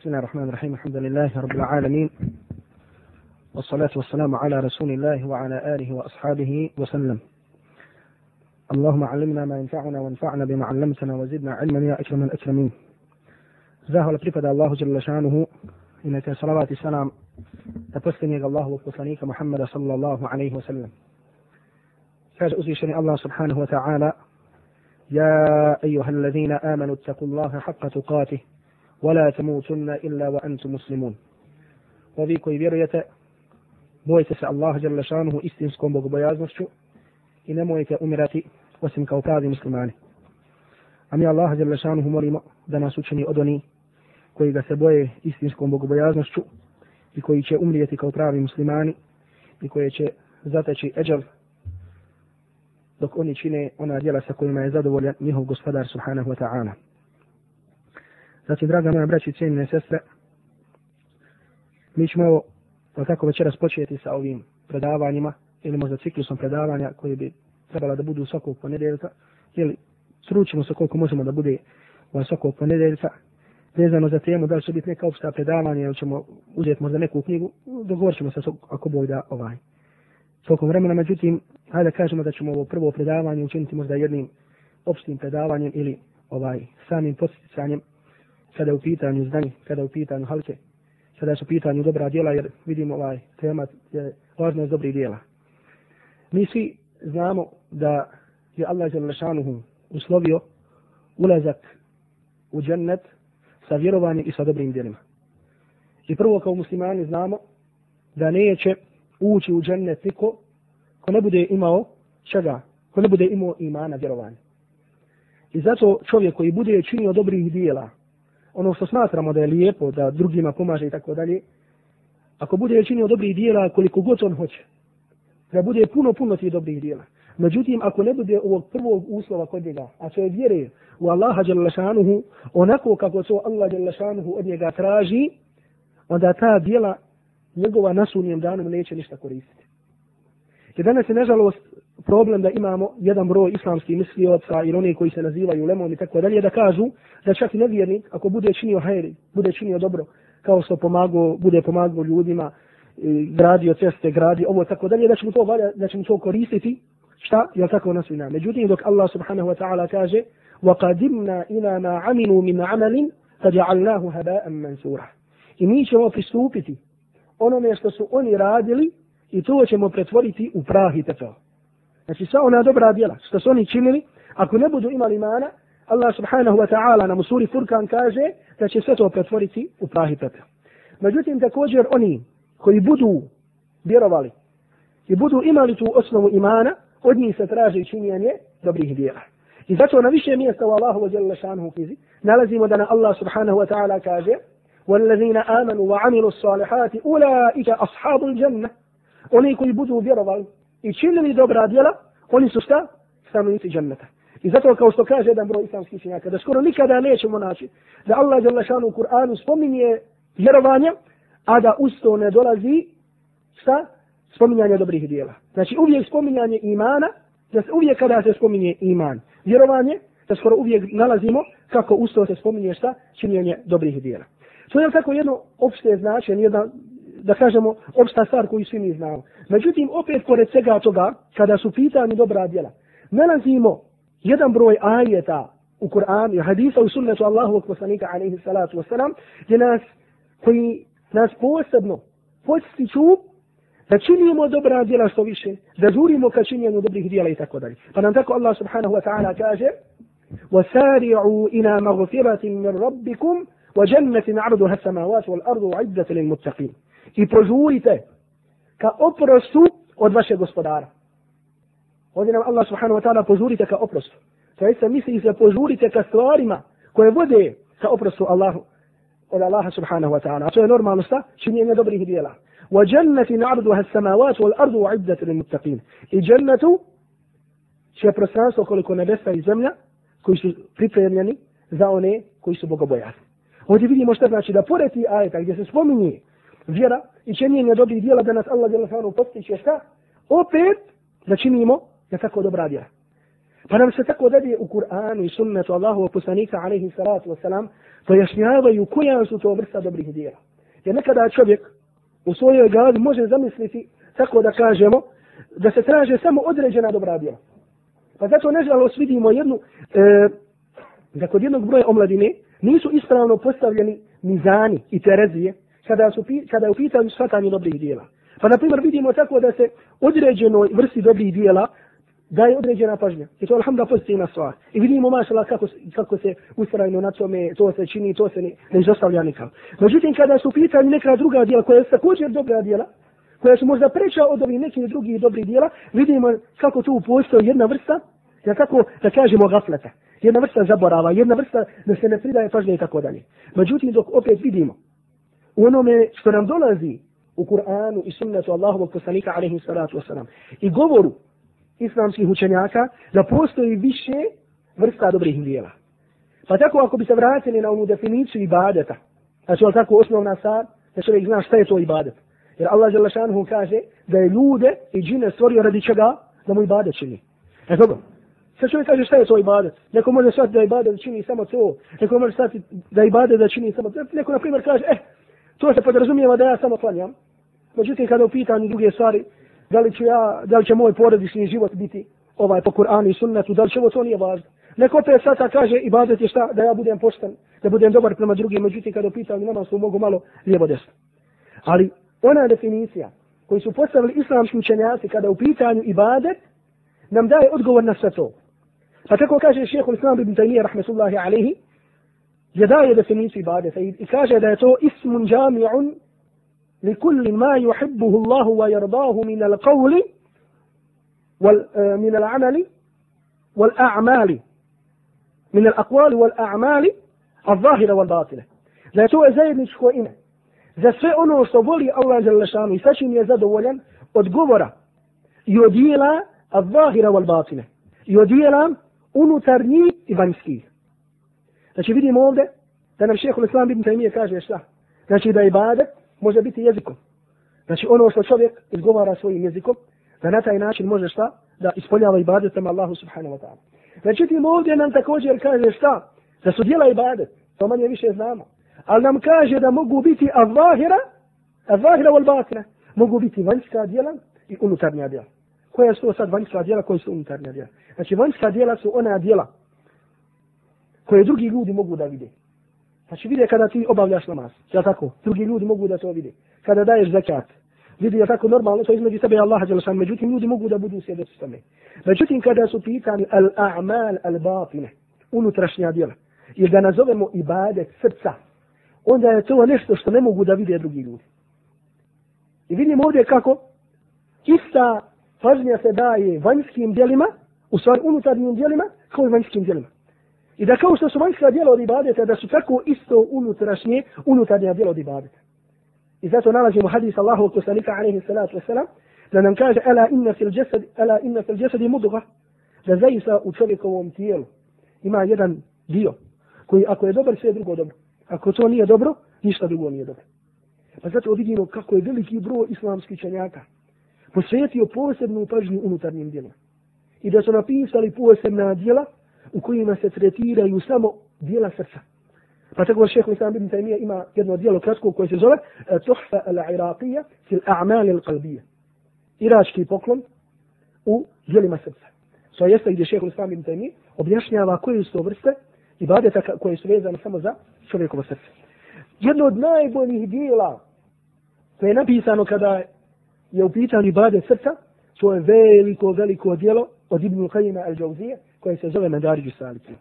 بسم الله الرحمن الرحيم. الحمد لله رب العالمين. والصلاة والسلام على رسول الله وعلى آله وأصحابه وسلم. اللهم علمنا ما ينفعنا وانفعنا بما علمتنا وزدنا علما يا أكرم الأكرمين. زاهل بريفد الله جل شأنه. إنك صلوات السلام تبسلني الله وقصنيك محمد صلى الله عليه وسلم. كاج أزيشني الله سبحانه وتعالى. يا أيها الذين آمنوا اتقوا الله حق تقاته. ولا تموتن إلا وأنتم مسلمون وذي كوي vjerujete bojite se Allaha dželle šanuhu istinskom bogobojaznošću i nemojte umirati osim kao pravi muslimani. A mi Allaha dželle šanuhu molimo da nas učini od oni koji ga se boje istinskom bogobojaznošću i koji će umrijeti kao pravi muslimani i koji će zateći eđal dok oni čine ona djela sa kojima je zadovoljan njihov gospodar subhanahu wa ta'ala. Znači, draga moja braći i cijenine sestre, mi ćemo evo, tako večeras početi sa ovim predavanjima, ili možda ciklusom predavanja koji bi trebala da budu svakog ponedeljka, ili sručimo se koliko možemo da bude ovaj svakog ponedeljka, vezano za temu da li će biti neka opšta predavanja ili ćemo uzeti možda neku knjigu, dogovorit ćemo se ako boj da ovaj. Tokom vremena, međutim, hajde da kažemo da ćemo ovo prvo predavanje učiniti možda jednim opštim predavanjem ili ovaj samim posticanjem kada je u pitanju znanje, kada je u pitanju halke, kada su u pitanju dobra djela, jer vidimo ovaj tema je važnost dobrih djela. Mi svi znamo da je Allah Đalešanuhu uslovio ulazak u džennet sa vjerovanjem i sa dobrim djelima. I prvo kao muslimani znamo da neće ući u džennet niko ko ne bude imao čega, ko ne bude imao imana vjerovanja. I zato čovjek koji bude činio dobrih dijela, ono što smatramo da je lijepo, da drugima pomaže i tako dalje, ako bude činio dobrih dijela koliko god on hoće, da bude puno, puno tih dobrih dijela. Međutim, ako ne bude ovog prvog uslova kod njega, a to je vjere u Allaha Đalešanuhu, onako kako to Allah Đalešanuhu od njega traži, onda ta dijela njegova nasunjem danom neće ništa koristiti. Jer danas je nažalost problem da imamo jedan broj islamskih mislioca ili oni koji se nazivaju lemom i tako dalje da kažu da čak i nevjernik ako bude činio hajri, bude činio dobro kao što pomago, bude pomagao ljudima, gradio ceste, gradi ovo tako dalje, da ćemo to, valja, da ćemo to koristiti, šta? Jel tako nas vina? Međutim, dok Allah subhanahu wa ta'ala kaže وَقَدِمْنَا إِلَى مَا عَمِنُوا مِنْ عَمَلٍ فَجَعَلْنَاهُ هَبَاءً مَنْسُورًا I mi ćemo pristupiti onome što su oni radili i to ćemo pretvoriti u prah i tepeo. Znači sva ona dobra djela što su oni činili, ako ne budu imali mana, Allah subhanahu wa ta'ala na musuri Furkan kaže da će sve to pretvoriti u prah i tepeo. Međutim, također oni koji budu vjerovali i budu imali tu osnovu imana, od njih se traži činjenje dobrih djela. I zato na više mjesta u Allahu wa jalla šanhu fizi nalazimo da na Allah subhanahu wa ta'ala kaže والذين آمنوا وعملوا الصالحات أولئك أصحاب الجنة oni koji budu vjerovali i činili dobra djela, oni su šta? Stanovnici dženneta. I zato kao što kaže jedan broj islamskih činjaka, da skoro nikada nećemo naći da Allah Đalešanu u Kur'anu spominje vjerovanje, a da usto ne dolazi šta? Spominjanje dobrih djela. Znači uvijek spominjanje imana, da se uvijek kada se spominje iman, vjerovanje, da skoro uvijek nalazimo kako usto se spominje šta? Činjenje dobrih djela. To je tako jedno opšte značenje, jedna, da kažemo, opšta stvar koju svi mi znamo. Međutim, opet pored svega toga, kada su pitani dobra djela, nalazimo jedan broj ajeta u Kur'an i hadisa u sunnetu Allahu poslanika alaihi salatu wasalam, gdje nas, koji nas posebno postiču da činimo dobra djela što više, da žurimo ka činjenju dobrih djela i tako dalje. Pa nam tako Allah subhanahu wa ta'ala kaže وَسَارِعُوا إِلَى مَغْفِرَةٍ مِّن رَبِّكُمْ وَجَنَّةٍ عَرْضُهَا السَّمَاوَاتُ وَالْأَرْضُ وَعِدَّةٍ لِلْمُتَّقِينَ I prožujte ka oprostu od vašeg gospodara. Ovdje nam Allah subhanahu wa ta'ala požurite ka oprostu. To je se misli se požurite ka stvarima koje vode ka oprostu Allahu od Allaha subhanahu wa ta'ala. A to je normalno sta činjenje dobrih dijela. وَجَنَّةٍ عَرْضُهَا السَّمَاوَاتُ وَالْأَرْضُ وَعِدَّةٍ لِلْمُتَّقِينَ I džennetu će prostranstvo koliko nebesa i zemlja koji su pripremljeni za one koji su bogobojazni. Ovdje vidimo što znači da pored ti ajeta gdje se spominje vjera i činjenje dobrih dijela da nas Allah djela sanu postiće šta? Opet da činimo da tako dobra vjera. Pa nam se tako dadje u Kur'anu i sunnetu Allahu poslanika alaihi salatu wasalam pojašnjavaju koja su to vrsta dobrih dijela. Jer nekada čovjek u svojoj glavi može zamisliti tako da kažemo da se traže samo određena dobra djela. Pa zato nežalost vidimo jednu, e, da kod jednog broja omladine nisu ispravno postavljeni mizani i terezije kada, su, kada je u pitanju shvatanje dobrih dijela. Pa na primjer vidimo tako da se određenoj vrsti dobrih dijela daje određena pažnja. I to je alhamdulillah pozitivna stvar. I vidimo mašala kako, kako se ustrajno na tome, to se čini, to se ne, ne izostavlja nikam. Međutim, kada su pitanju neka druga dijela koja je također dobra dijela, koja su možda preča od ovih nekih drugih dobrih dijela, vidimo kako tu postoji jedna vrsta, ja kako da kažemo gafleta, jedna vrsta zaborava, jedna vrsta da se ne pridaje pažnje i tako dalje. Međutim, dok opet vidimo u onome što nam dolazi u Kur'anu i sunnetu Allahovog poslanika alaihi salatu wasalam i govoru islamskih učenjaka da postoji više vrsta dobrih dijela. Pa tako ako bi se vratili na onu definiciju ibadeta, znači ali tako osnovna stvar, da čovjek zna šta je to ibadet. Jer Allah Želešanuhu kaže da je ljude i džine stvorio radi čega da mu ibadet čini. E dobro. Sad čovjek kaže šta je to ibadet? Neko može shvatiti da ibadet čini samo to. Neko može shvatiti da ibadet da čini samo to. Neko na primjer kaže, eh, to se podrazumijeva da ja samo klanjam. Međutim, kada u pitanju druge stvari, da li će ja, da li će moj porodični život biti ovaj po Kur'anu i sunnetu, da li će ovo to nije važno. Neko opet sada kaže i badet je šta, da ja budem pošten, da budem dobar prema drugim, međutim kada pitam nama su mogu malo lijevo desno. Ali ona definicija koju su postavili islamski učenjaci kada u pitanju ibadet, nam daje odgovor na sve to. Pa tako kaže šehhul Islam ibn Taymiyyah rahmetullahi جداية دفنيسي بعد سيد إكاشة ذاته اسم جامع لكل ما يحبه الله ويرضاه من القول آه، من العمل والأعمال من الأقوال والأعمال الظاهرة والباطلة ذاته زيد نشكو إنا زفئنو صبولي الله جل شانه سشن يزد أولا أدقبرة يديلا الظاهرة والباطنة. يديلا أنو ترنيب إبانسكيه Znači vidimo ovdje da nam šehol Islam ibn Taymiye kaže šta? Znači da ibadet može biti jezikom. Znači ono što čovjek izgovara svojim jezikom, da na taj način može šta? Da ispoljava ibadet prema Allahu subhanahu wa ta'ala. Međutim ovdje nam također kaže šta? Da su dijela ibadet, to manje više znamo. Ali nam kaže da mogu biti avahira, avahira wal batina. Mogu biti vanjska dijela i unutarnja dijela. Koja su to sad vanjska dijela, koja su unutarnja dijela? Znači vanjska dijela su ona dijela koje drugi ljudi mogu da vide. Znači vide kada ti obavljaš namaz. Ja tako? Drugi ljudi mogu da to vide. Kada daješ zakat. Vidi je tako normalno, to između sebe i Allaha Đelešan. Međutim, ljudi mogu da budu svjedoci tome. Međutim, kada su pitani al-a'mal al-batine, unutrašnja djela, i da nazovemo ibadet srca, onda je to nešto što ne mogu da vide drugi ljudi. I vidimo ovdje kako ista pažnja se daje vanjskim djelima, u stvari unutarnjim djelima, kao i vanjskim djelima. I da kao što su vanjska djela od ibadeta, da su tako isto unutrašnje, unutarnja djela od ibadeta. I zato nalazimo hadis Allahu kusanika alaihi salatu wasalam, da nam kaže, ala inna fil jasad, ala inna fil jasadi mudga, da zaista u čovjekovom tijelu ima jedan dio, koji ako je dobar, sve je drugo dobro. Ako to nije dobro, ništa drugo nije dobro. Pa zato vidimo kako je veliki broj islamskih čanjaka posvetio posebnu pažnju unutarnjim djelom. I da su napisali posebna djela u kojima se tretiraju samo dijela srca. Pa tako šeheh Islam ibn Taymiyyah ima jedno dijelo kratko koje se zove e, Tuhfa al-Iraqija fil a'mal al-qalbija. Irački poklon u dijelima srca. To jeste gdje šeheh Islam ibn Taymiyyah objašnjava koje su to vrste ibadeta koje su vezane samo za čovjekovo srce. Jedno od najboljih dijela koje je napisano kada je u pitanju ibadet srca, to je veliko, veliko dijelo od Ibn Qayyima al-đauzije, koje se zove Medariđu Saliki.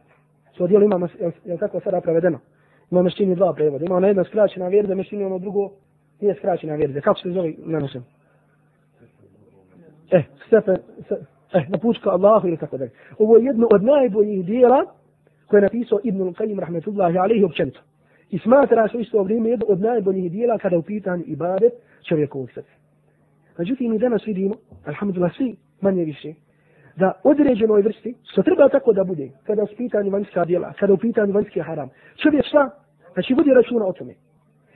To dijelo ima, je, je tako sada prevedeno? Ima meštini dva prevoda. Ima ona jedna skraćena verza, meštini ono drugo nije skraćena verza. Kako se zove na našem? Eh, stepen, eh, na pučka Allahu ili tako dalje. Ovo je jedno od najboljih dijela koje je napisao Ibn Al-Qayyim, rahmetullahi alaihi općenito. I smatra se isto vrijeme jedno od najboljih dijela kada u pitanju ibadet čovjekovog srca. Međutim, mi danas vidimo, alhamdulillah, svi manje više, da određenoj vrsti, što treba tako da bude, kada u pitanju vanjska djela, kada u pitanju vanjski haram, čovjek šta? Znači, vodi računa o tome.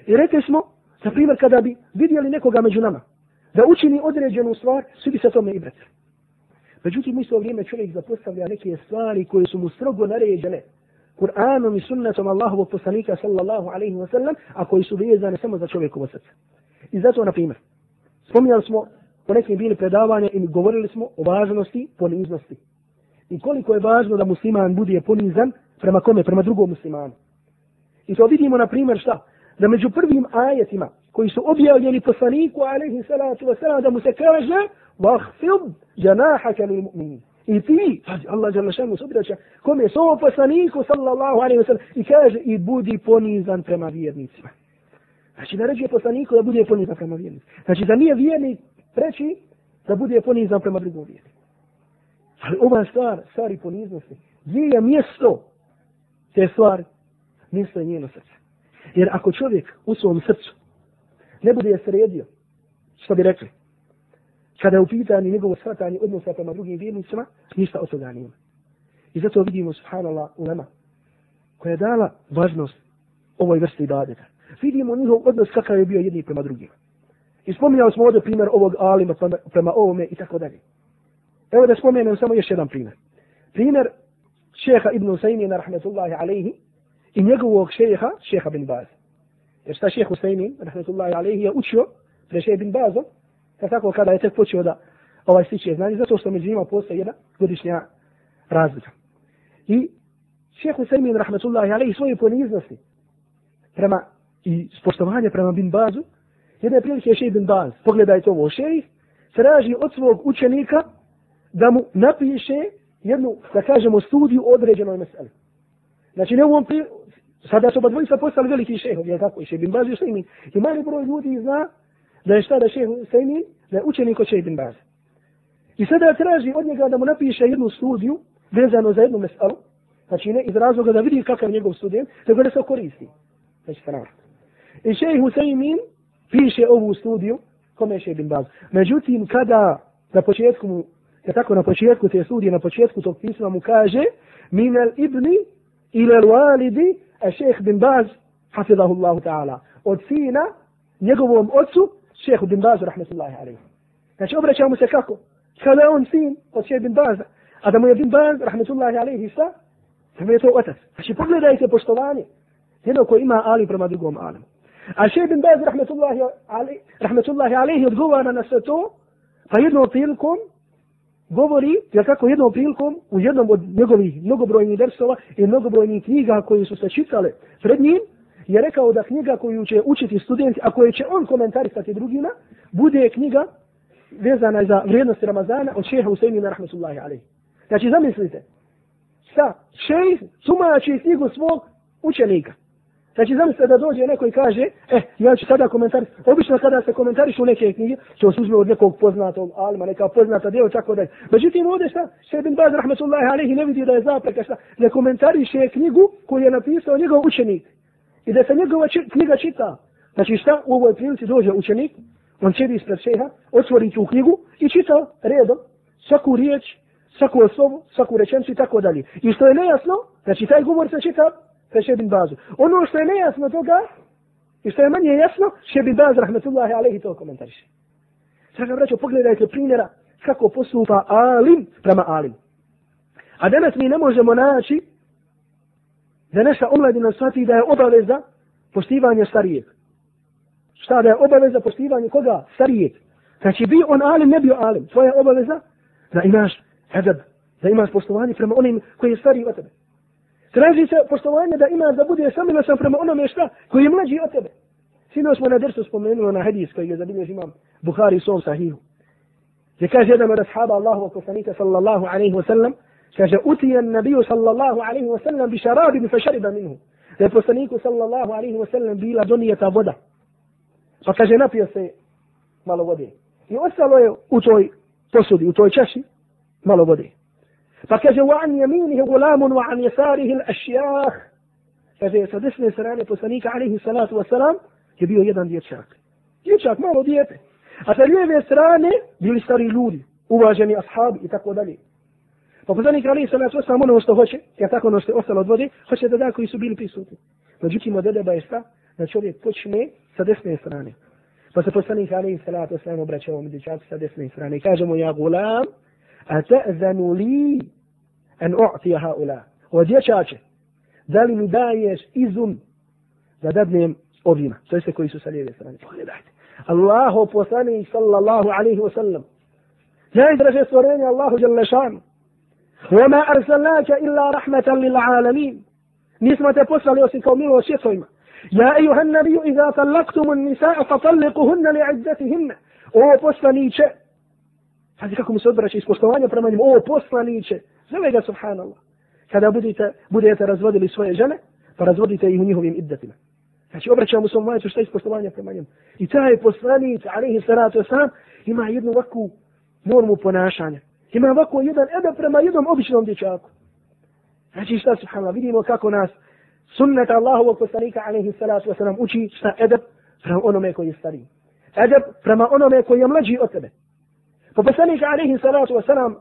I rekli smo, na primjer, kada bi vidjeli nekoga među nama, da učini određenu stvar, svi bi se tome i brati. Međutim, u isto vrijeme čovjek zapostavlja neke stvari koje su mu strogo naređene. Kur'anom i sunnetom Allahovog poslanika sallallahu alaihi wa sallam, a koji su vezane samo za čovjekovo srce. I zato, na primjer, spominjali smo u nekim bili predavanja i govorili smo o važnosti poniznosti. I koliko je važno da musliman bude ponizan prema kome, prema drugom muslimanu. I to vidimo, na primjer, šta? Da među prvim ajetima koji su objavljeni poslaniku, alaihi salatu wasalam da mu se kaže, vahfid janahaka lil mu'minin. I ti, pazi, Allah žele šemu se obraća, kome s poslaniku, sallallahu alaihi wasalam i kaže, i budi ponizan prema vjernicima. Znači, naređuje poslaniku da bude ponizan prema vjernicima. Znači, da nije vjernik Treći, da bude ponizan prema drugom vjerniku. Ali ova stvar, stvari poniznosti, gdje je mjesto te stvari? Mjesto je njeno srce. Jer ako čovjek u svom srcu ne bude sredio, što bi rekli, kada je u pitanju njegovo shvatanje odnosa prema drugim vjernicima, ništa od toga nema. I zato vidimo, subhanallah, ulema, koja je dala važnost ovoj vrsti ibadeta. Vidimo njihov odnos kakav je bio jedni prema drugima. I spominjali smo ovdje primjer ovog alima prema, prema ovome i tako dalje. Evo da spomenem samo još jedan primjer. Primjer šeha Ibn Usaymin, rahmetullahi alaihi, i njegovog šeha, šeha bin Baz. Jer šta šeha Usaymin, rahmetullahi alaihi, je učio pre šeha bin Bazom, tako kada je tek počeo da ovaj stiče znanje, zato što među njima postoji jedna godišnja razlika. I šeha Usaymin, rahmetullahi alaihi, svoje poniznosti prema i spoštovanje prema bin Bazu, jedne prilike je bin Baz, pogledajte ovo, šeha traži od svog učenika da mu napiše jednu, da kažemo, studiju određenoj meseli. Znači, ne u ovom pri... Sada su oba dvojica postali veliki šehovi, je tako? I šeh bin Baz i Usaymin. I mali broj ljudi zna da je šta da šeh Usaymin, da je učenik od šeh bin Baz. I sada traži od njega da mu napiše jednu studiju vezano za jednu meselu. Znači, ne iz razloga da vidi kakav je njegov student, nego da se koristi. Znači, strano. I šeh Usaymin piše ovu studiju, kome je bin Baz. Međutim, kada na početku mu Ja tako na početku te studije, na početku tog pisma mu kaže min al ibni ila al walidi a šeheh bin Baz hafidahullahu ta'ala. Od sina njegovom ocu šeheh bin Baz rahmetullahi alaihi. Znači obraćamo mu se kako? Kada je on sin od šeheh bin Baz, a da mu je bin Baz rahmetullahi alaihi sa, da mu je to otac. Znači pogledajte poštovanje. Jedno ko ima ali prema drugom alimu. A še bin Baz rahmetullahi alaihi, rahmetullahi alaihi odgovara na sve to, pa jednom prilikom govori, jer kako jednom prilikom, u jednom od njegovih mnogobrojnih dersova i mnogobrojnih knjiga koje su se čitale pred njim, je rekao da knjiga koju će učiti studenti, a koje će on komentarisati drugima, bude knjiga vezana za vrijednosti Ramazana od šeha Husaynina rahmetullahi alaihi. Znači, zamislite, šta, šejh tumači knjigu svog učenika. Znači, zamislite da dođe neko i kaže, eh, ja ću sada komentar, obično kada se komentariš u neke knjige, to se uzme od nekog poznatog alma, neka poznata djeva, tako da Međutim, ovdje šta, Šebin Baz, rahmetullahi alihi, ne vidi da je zapreka šta, ne komentariše knjigu koju je napisao njegov učenik. I da se njegova či, knjiga čita. Znači šta, u ovoj prilici dođe učenik, on sjedi ispred šeha, otvori tu knjigu i čita redom svaku riječ, svaku osobu, svaku rečenicu i tako dalje. I što je nejasno, znači taj govor se čita Kaže bin Bazu. Ono što je nejasno toga, i što je manje jasno, še bin Baz, rahmetullahi alaihi, to komentariše. Sada, braćo, pogledajte primjera kako postupa alim prema alim. A danas mi ne možemo naći da naša omladina shvati da je obaveza postivanje starijeg. Šta da je obaveza poštivanje koga? Starijeg. Znači, bi on alim, ne bio alim. Tvoja obaveza da imaš hedab, da imaš postovanje prema onim koji je stariji od tebe. Traži se poštovanje da ima da bude samilosan prema onome šta koji je mlađi od tebe. Sino smo na dersu spomenuli na hadis koji je zabilježi imam Bukhari svom sahihu. Gdje kaže jedan od ashaba Allahu poslanika sallallahu alaihi wa sallam, kaže utijen nabiju sallallahu alaihi wa sallam bi šarabim bi fašariba minhu. Da je poslaniku sallallahu alaihi wa sallam bila donijeta voda. Pa kaže napio se malo vode. I ostalo je u toj posudi, u toj čaši malo vode. Pa kaže, wa an jeminihi gulamun, wa an jesarihi l'ašjah. Kaže, sa desne strane poslanika, alaihi salatu wasalam, je bio jedan dječak. Dječak, malo djete. A sa lijeve strane bili stari ljudi, uvaženi ashabi i tako dalje. Pa poslanik, alaihi salatu wasalam, ono što hoće, jer tako ono što je ostalo od vode, hoće da da koji su bili prisutni. Međutim, od edeba je sta, da čovjek počne sa desne strane. Pa se poslanik, alaihi salatu wasalam, obraćao mi dječak sa desne strane. Kaže mu, ja gulam, li en u'tija haula. O dječače, da li mi daješ izum da dadnem ovima, to jeste koji su sa lijeve strane. Pogledajte. Allahu poslani sallallahu alaihi wa sallam. Najdraže stvorenje Allahu jalla šanu. وما أرسلناك إلا رحمة للعالمين نسمة تصل يوسف كومين وشيطويما يا أيها النبي إذا طلقتم النساء فطلقهن لعدتهن أو poslaniće Hadi kako mu se odbraća iz poštovanja prema njim, o poslaniće, zove ga subhanallah. Kada budete, budete razvodili svoje žene, pa razvodite ih u njihovim iddatima. Znači obraća mu se majicu šta iz poštovanja prema njim. I taj poslanić, alaihi salatu sam, ima jednu ovakvu normu ponašanja. Ima ovako jedan edep prema jednom običnom dječaku. Znači šta subhanallah, vidimo kako nas sunnet Allahovog poslanika alaihi salatu wasalam uči šta edep prema onome koji je stariji. Edep prema onome koji je mlađi od tebe. Pa poslanik alaihi salatu wasalam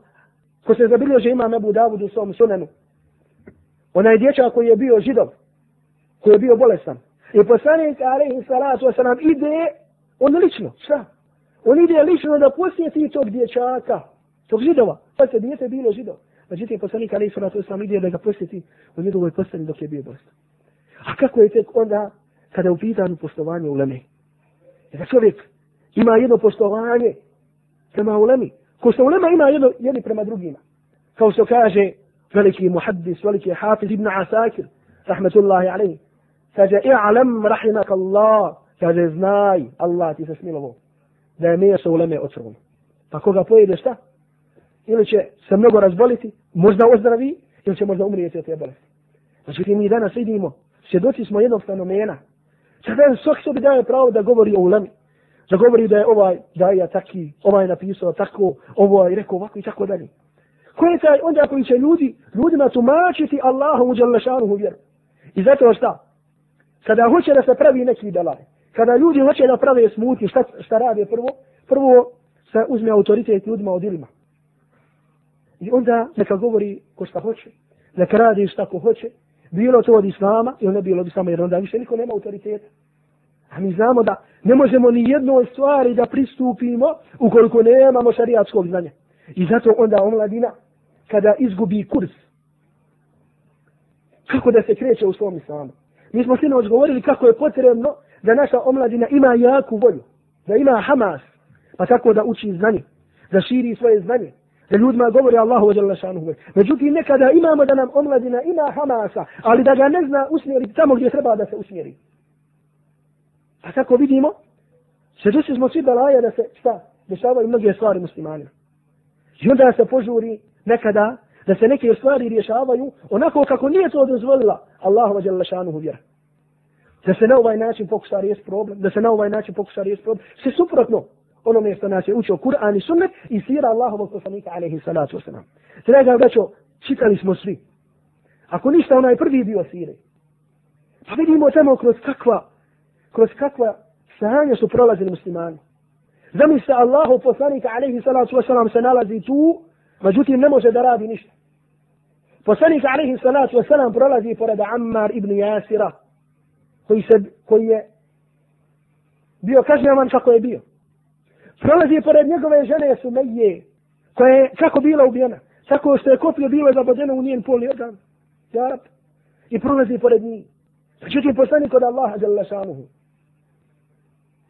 ko se zabilio že ima Abu Dawud u svom sunenu. Onaj dječak koji je bio židov, koji je bio bolestan. I poslanik alaihi salatu wasalam ide, on lično, šta? On ide lično da posjeti tog dječaka tog židova. Pa se dijete bilo židov. Međutim, poslanik alaihi salatu wasalam ide da ga posjeti u njegovoj postani dok je bio bolestan. A kako je tek onda kada je u pitanju postovanje u Leme? Da čovjek ima jedno postovanje prema ulemi. Ko što ulema ima jedno, jedni prema drugima. Kao što kaže veliki muhaddis, veliki hafiz ibn Asakir, rahmetullahi alaihi. Kaže, i'alam rahimak Allah. Kaže, znaj, Allah ti se smilovo. Da je meso uleme otrovno. Pa koga pojede šta? ili će se mnogo razboliti, možda ozdravi, ili će možda umrijeti od te bolesti. Znači, mi danas vidimo, svjedoci smo jednog fenomena. Sada je sok sebi daje pravo da govori o ulemi. Da govori da je ovaj daja taki, ovaj napisao tako, ovaj rekao ovako i tako dalje. Ko je taj onda koji će ljudi, ljudima tumačiti Allahu u Đalešanuhu vjeru? I zato šta? Kada hoće da se pravi neki dalaj, kada ljudi hoće da prave smuti, šta, šta rade prvo? Prvo se uzme autoritet ljudima od ilima. I onda neka govori ko šta hoće, neka radi šta ko hoće, bilo to od islama ili ne bilo od islama, jer onda više niko nema autoriteta. A mi znamo da ne možemo ni jednoj stvari da pristupimo ukoliko nemamo šarijatskog znanja. I zato onda omladina, kada izgubi kurs, kako da se kreće u svom islamu. Mi smo sinoć govorili kako je potrebno da naša omladina ima jaku volju, da ima hamas, pa tako da uči znanje, da širi svoje znanje, da ljudima govori Allahu wa lašanuhu. Međutim, nekada imamo da nam omladina ima hamasa, ali da ga ne zna usmjeriti tamo gdje treba da se usmjeri. Pa kako vidimo, se smo svi balaja da se, šta, dešavaju mnoge stvari muslimanima. I onda se požuri nekada da se neke stvari rješavaju onako kako nije to dozvolila Allahu wa šanuhu vjera. Da se na ovaj način pokuša riješiti problem, da se na ovaj način pokuša riješiti problem, se suprotno onome što nas je učio Kur'an i sunnet i sira Allahovog poslanika alaihi salatu wasalam. Sada ga braćo, čitali smo svi. Ako ništa onaj prvi dio sire. Pa vidimo tamo kroz kakva, kroz kakva stanja su prolazili muslimani. Zamisla Allahu poslanika alaihi salatu wasalam se nalazi tu, međutim ne može da radi ništa. Poslanik alaihi salatu wasalam prolazi pored Ammar ibn Jasira, koji, se, koji je bio kažnjavan kako je bio prolazi pored njegove žene Sumeje, koja je kako bila ubijena, tako što je koplje bilo zabodeno u njen polni organ, jarab, i prolazi pored njih. Međutim, poslanik od Allaha jalla šanuhu.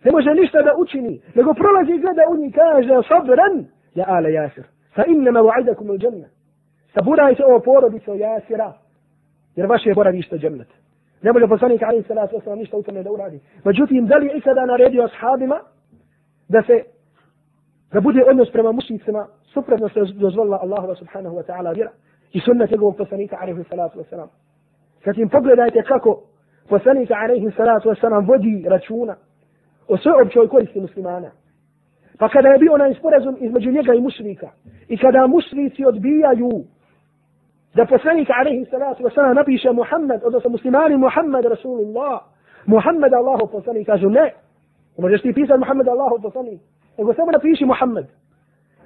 Ne može ništa da učini, nego prolazi i gleda u njih, kaže, sabran, ja ale jasir, fa innama va'idakum il džemna. Saburajte ovo porodico jasira, jer vaše je boravište džennet. Ne može poslanik Ali salatu wasalam ništa u tome da uradi. Međutim, da li je ikada naredio ashabima da se da bude odnos prema mušnicima suprotno što je dozvolila Allahu subhanahu wa ta'ala vjera i sunnet njegovog poslanika alaihi salatu wa salam. Kad pogledajte kako poslanika alaihi salatu wa salam vodi računa o sve općoj koristi muslimana. Pa kada je bio onaj sporazum između njega i mušnika i kada mušnici odbijaju da poslanik alaihi salatu wa napiše Muhammed, odnosno muslimani Muhammed Rasulullah, Muhammed Allahu poslanik, kažu ne, možeš ti pisati Muhammed Allahu poslanik, nego samo napiši Muhammed.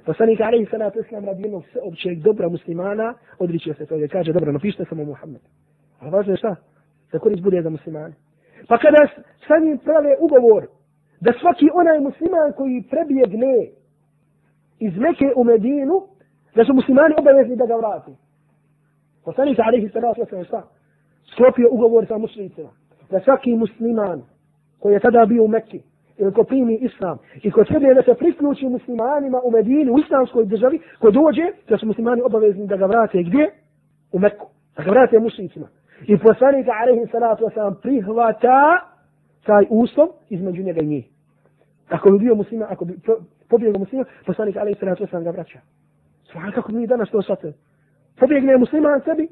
Poslanik alaihi salatu islam radi jednog općeg dobra muslimana, odričio se toga, kaže, dobro, napišite samo Muhammed. A važno je šta? Da korist bude za muslimane. Pa kada sa njim prave ugovor, da svaki onaj musliman koji prebjegne iz Meke u Medinu, Da su muslimani obavezni da ga vrati. Poslanik alaihi salatu wasalam šta? Sklopio ugovor sa muslicima. Da svaki musliman koji je tada bio u Mekki, ili ko primi islam, i ko sebe da se priključi muslimanima u Medini, u islamskoj državi, ko dođe, da su muslimani obavezni da ga vrate gdje? U Mekku. Da ga vrate muslicima. I poslanik alaihi salatu wasalam prihvata taj uslov između njega i njih. Ako bi bio muslima, ako bi pobjegao muslima, poslanik alaihi salatu wasalam ga vraća. Svaka kako mi danas to shvatili. Pobjegne musliman sebi,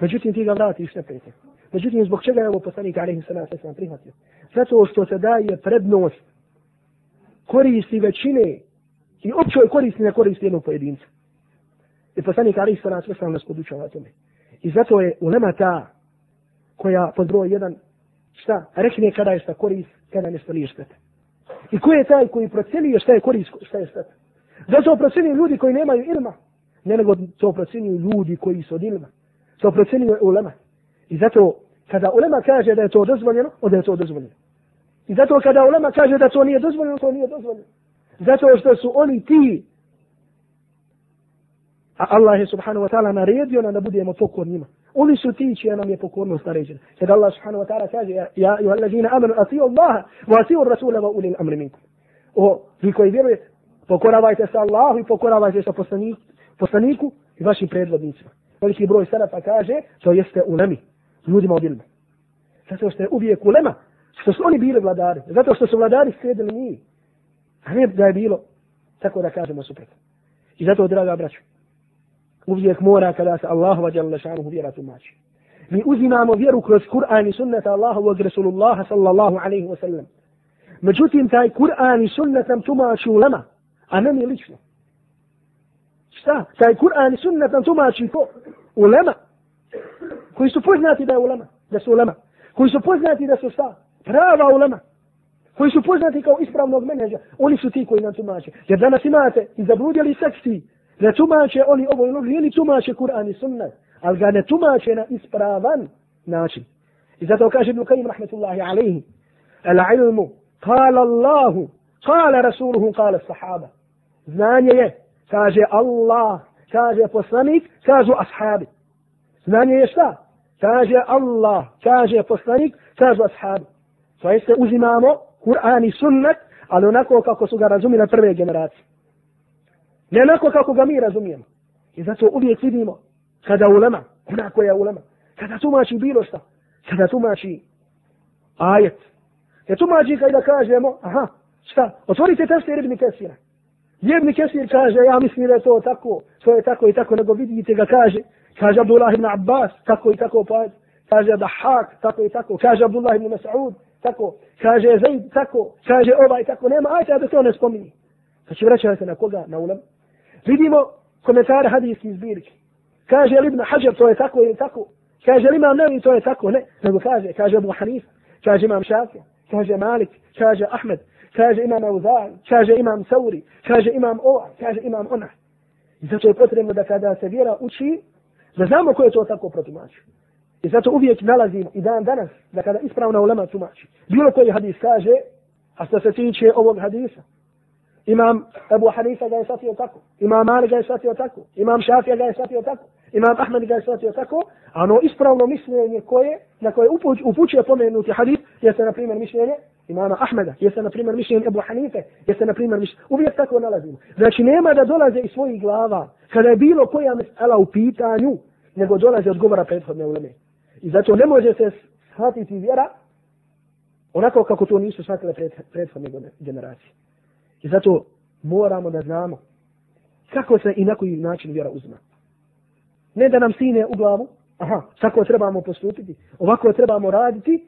međutim ti ga vratiš ne prete. Međutim, zbog čega je ovo poslanik alaihi salatu wasalam prihvatio? Zato što se daje prednost koristi većine i općoj koristi ne koristi jednog pojedinca. I poslanik alaihi salatu wasalam nas podučava tome. I zato je ulema ta koja pod broj jedan šta, rekne kada je šta korist, kada nešto nije šteta. I ko je taj koji procenio šta je korist, šta je šteta. Zato procenio ljudi koji nemaju ilma, ne nego to procenio ljudi koji su od ilma. To procenio ulema. I zato kada ulema kaže da je to dozvoljeno, onda je to dozvoljeno. I zato kada ulema kaže da to nije dozvoljeno, to nije dozvoljeno. Zato što su oni ti A Allah je subhanahu wa ta'ala naredio nam da budemo pokornima. Oni su ti čija nam je pokornost naređena. Kada Allah subhanahu wa ta'ala kaže, ja i allazina amanu asiju Allah, wa asiju Rasula wa ulil amri minkum. O, vi koji vjerujete, pokoravajte se Allahu i pokoravajte se poslaniku, poslaniku i vašim predvodnicima. Veliki broj sarafa kaže, to jeste ulemi, ljudima od ilma. Zato što je uvijek ulema, što su oni bili vladari, zato što su vladari sredili njih. A ne da je bilo, tako da kažemo suprotno. I zato, draga braću, uvijek mora kada se Allahu vađala šanuhu vjera tumači. Mi uzimamo vjeru kroz Kur'an i sunnata Allahovog Rasulullaha sallallahu alaihi wa sallam. Međutim, taj Kur'an i sunnet nam tumači ulema, a ne mi lično. Šta? Taj Kur'an i sunnet nam tumači ko? Ulema. Koji su poznati da je ulema, da su ulema. Koji su poznati da su šta? Prava ulema. Koji su poznati kao ispravnog menedža. Oni su ti koji nam tumače. Jer danas imate i zabludjeli seksti ne tumače oni ovo ili ono, ili tumače Kur'an i sunnet, ali ga ne tumače na ispravan način. I zato kaže Ibn Qayyim rahmetullahi alaihi, al ilmu, kala Allahu, kala Rasuluhu, kala sahaba. Znanje je, kaže Allah, kaže poslanik, kažu ashabi. Znanje je šta? Kaže Allah, kaže poslanik, kažu ashabi. To jeste uzimamo Kur'an i sunnet, ali onako kako su ga razumile prve generacije. Ne onako kako ga mi razumijemo. I zato uvijek vidimo kada ulema, ona koja je ulema, kada tumači bilo šta, kada tumači ajet, je tumači kada kažemo, aha, šta, otvorite tefsir Ibn Kesira. Ibn Kesir kaže, ja mislim da je to tako, to je tako i tako, nego vidite ga kaže, kaže Abdullah ibn Abbas, tako i tako, pa kaže Dahak, tako i tako, kaže Abdullah ibn Mas'ud, tako, kaže Zaid, tako, kaže ovaj, tako, nema, ajte da to ne spominje. Znači vraćate se na koga? Na ulema. Vidimo komentare hadijskih zbirki. Kaže li Ibn Hajar to je tako ili tako? Kaže li Imam Nevi to je tako? Ne. Nego kaže, kaže Abu Hanif, kaže Imam Šafija, kaže Malik, kaže Ahmed, kaže Imam Auzar, kaže Imam Sauri, kaže Imam Ova, kaže Imam Ona. I zato je potrebno da kada se vjera uči, da znamo ko je to tako protumačio. I zato uvijek nalazimo i dan danas da kada ispravna ulema tumači, bilo koji hadis kaže, a što se tiče ovog hadisa, Imam Abu Hanifa ga je shvatio tako. Imam Malik ga je shvatio tako. Imam Šafija ga je shvatio tako. Imam Ahmed ga je shvatio tako. A ono ispravno mišljenje koje, na koje upuć, upućuje pomenuti hadis, jeste na primjer mišljenje imama Ahmeda, jeste na primjer mišljenje Abu Hanife, jeste na primjer mišljenje. Uvijek tako nalazimo. Znači nema da dolaze iz svojih glava kada je bilo koja mesela u pitanju, nego dolaze od govora prethodne uleme. I zato ne može se shvatiti vjera onako kako to nisu shvatile prethodne generacije. I zato moramo da znamo kako se i na koji način vjera uzma. Ne da nam sine u glavu, aha, tako trebamo postupiti, ovako trebamo raditi,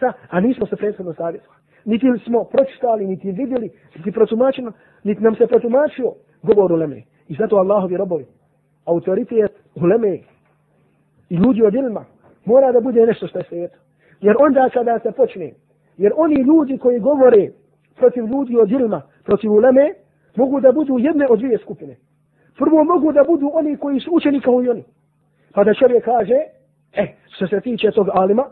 sa, a nismo se prethodno savjetovali. Niti smo pročitali, niti vidjeli, niti protumačeno, niti nam se protumačio govor u Leme. I zato Allahovi robovi, autoritet u Leme i ljudi od ilma, mora da bude nešto što je svijeto. Jer onda kada se počne, jer oni ljudi koji govore protiv ljudi od ilma, protiv uleme, mogu da budu jedne od dvije skupine. Prvo mogu da budu oni koji su učeni kao i oni. Pa da čovjek kaže, e, što se tiče tog alima,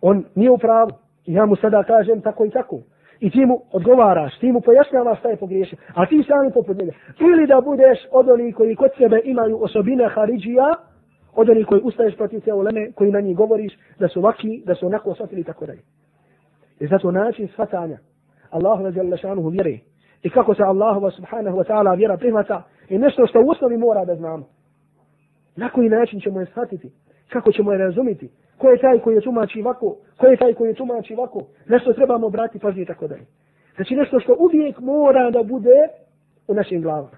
on nije u pravu. Ja mu sada kažem tako i tako. I ti mu odgovaraš, ti mu pojašnjavaš šta je pogriješio. A ti sami poput njega. Ili da budeš od onih koji kod sebe imaju osobine Haridžija, od onih koji ustaješ protiv te uleme, koji na njih govoriš da su vaki, da su onako osvatili i tako dalje. I zato način shvatanja Allahu radi šanuhu vjere i kako se Allahu subhanahu wa ta'ala vjera prihvata i nešto što u osnovi mora da znamo. Na koji način ćemo je shvatiti? Kako ćemo je razumiti? Ko je taj koji je tumači ovako? Ko je taj koji je tumači ovako? Nešto trebamo brati, pažnje i tako dalje. Znači nešto što uvijek mora da bude u našim glavama.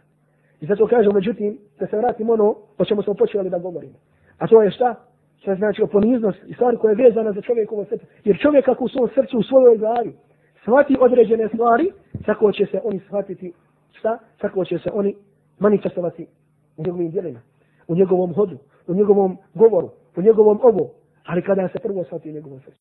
I zato kažem, međutim, da se vratim ono o čemu smo počeli da govorimo. A to je šta? Što znači o poniznost i stvari koja je vezana za čovjekovo srce. Jer čovjek ako u svom srcu, u svojoj glavi, shvati određene stvari, tako će se oni shvatiti šta? Tako će se oni manifestovati u njegovim djelima, u njegovom hodu, u njegovom govoru, u njegovom ovo. Ali kada se prvo shvati u njegovom srcu.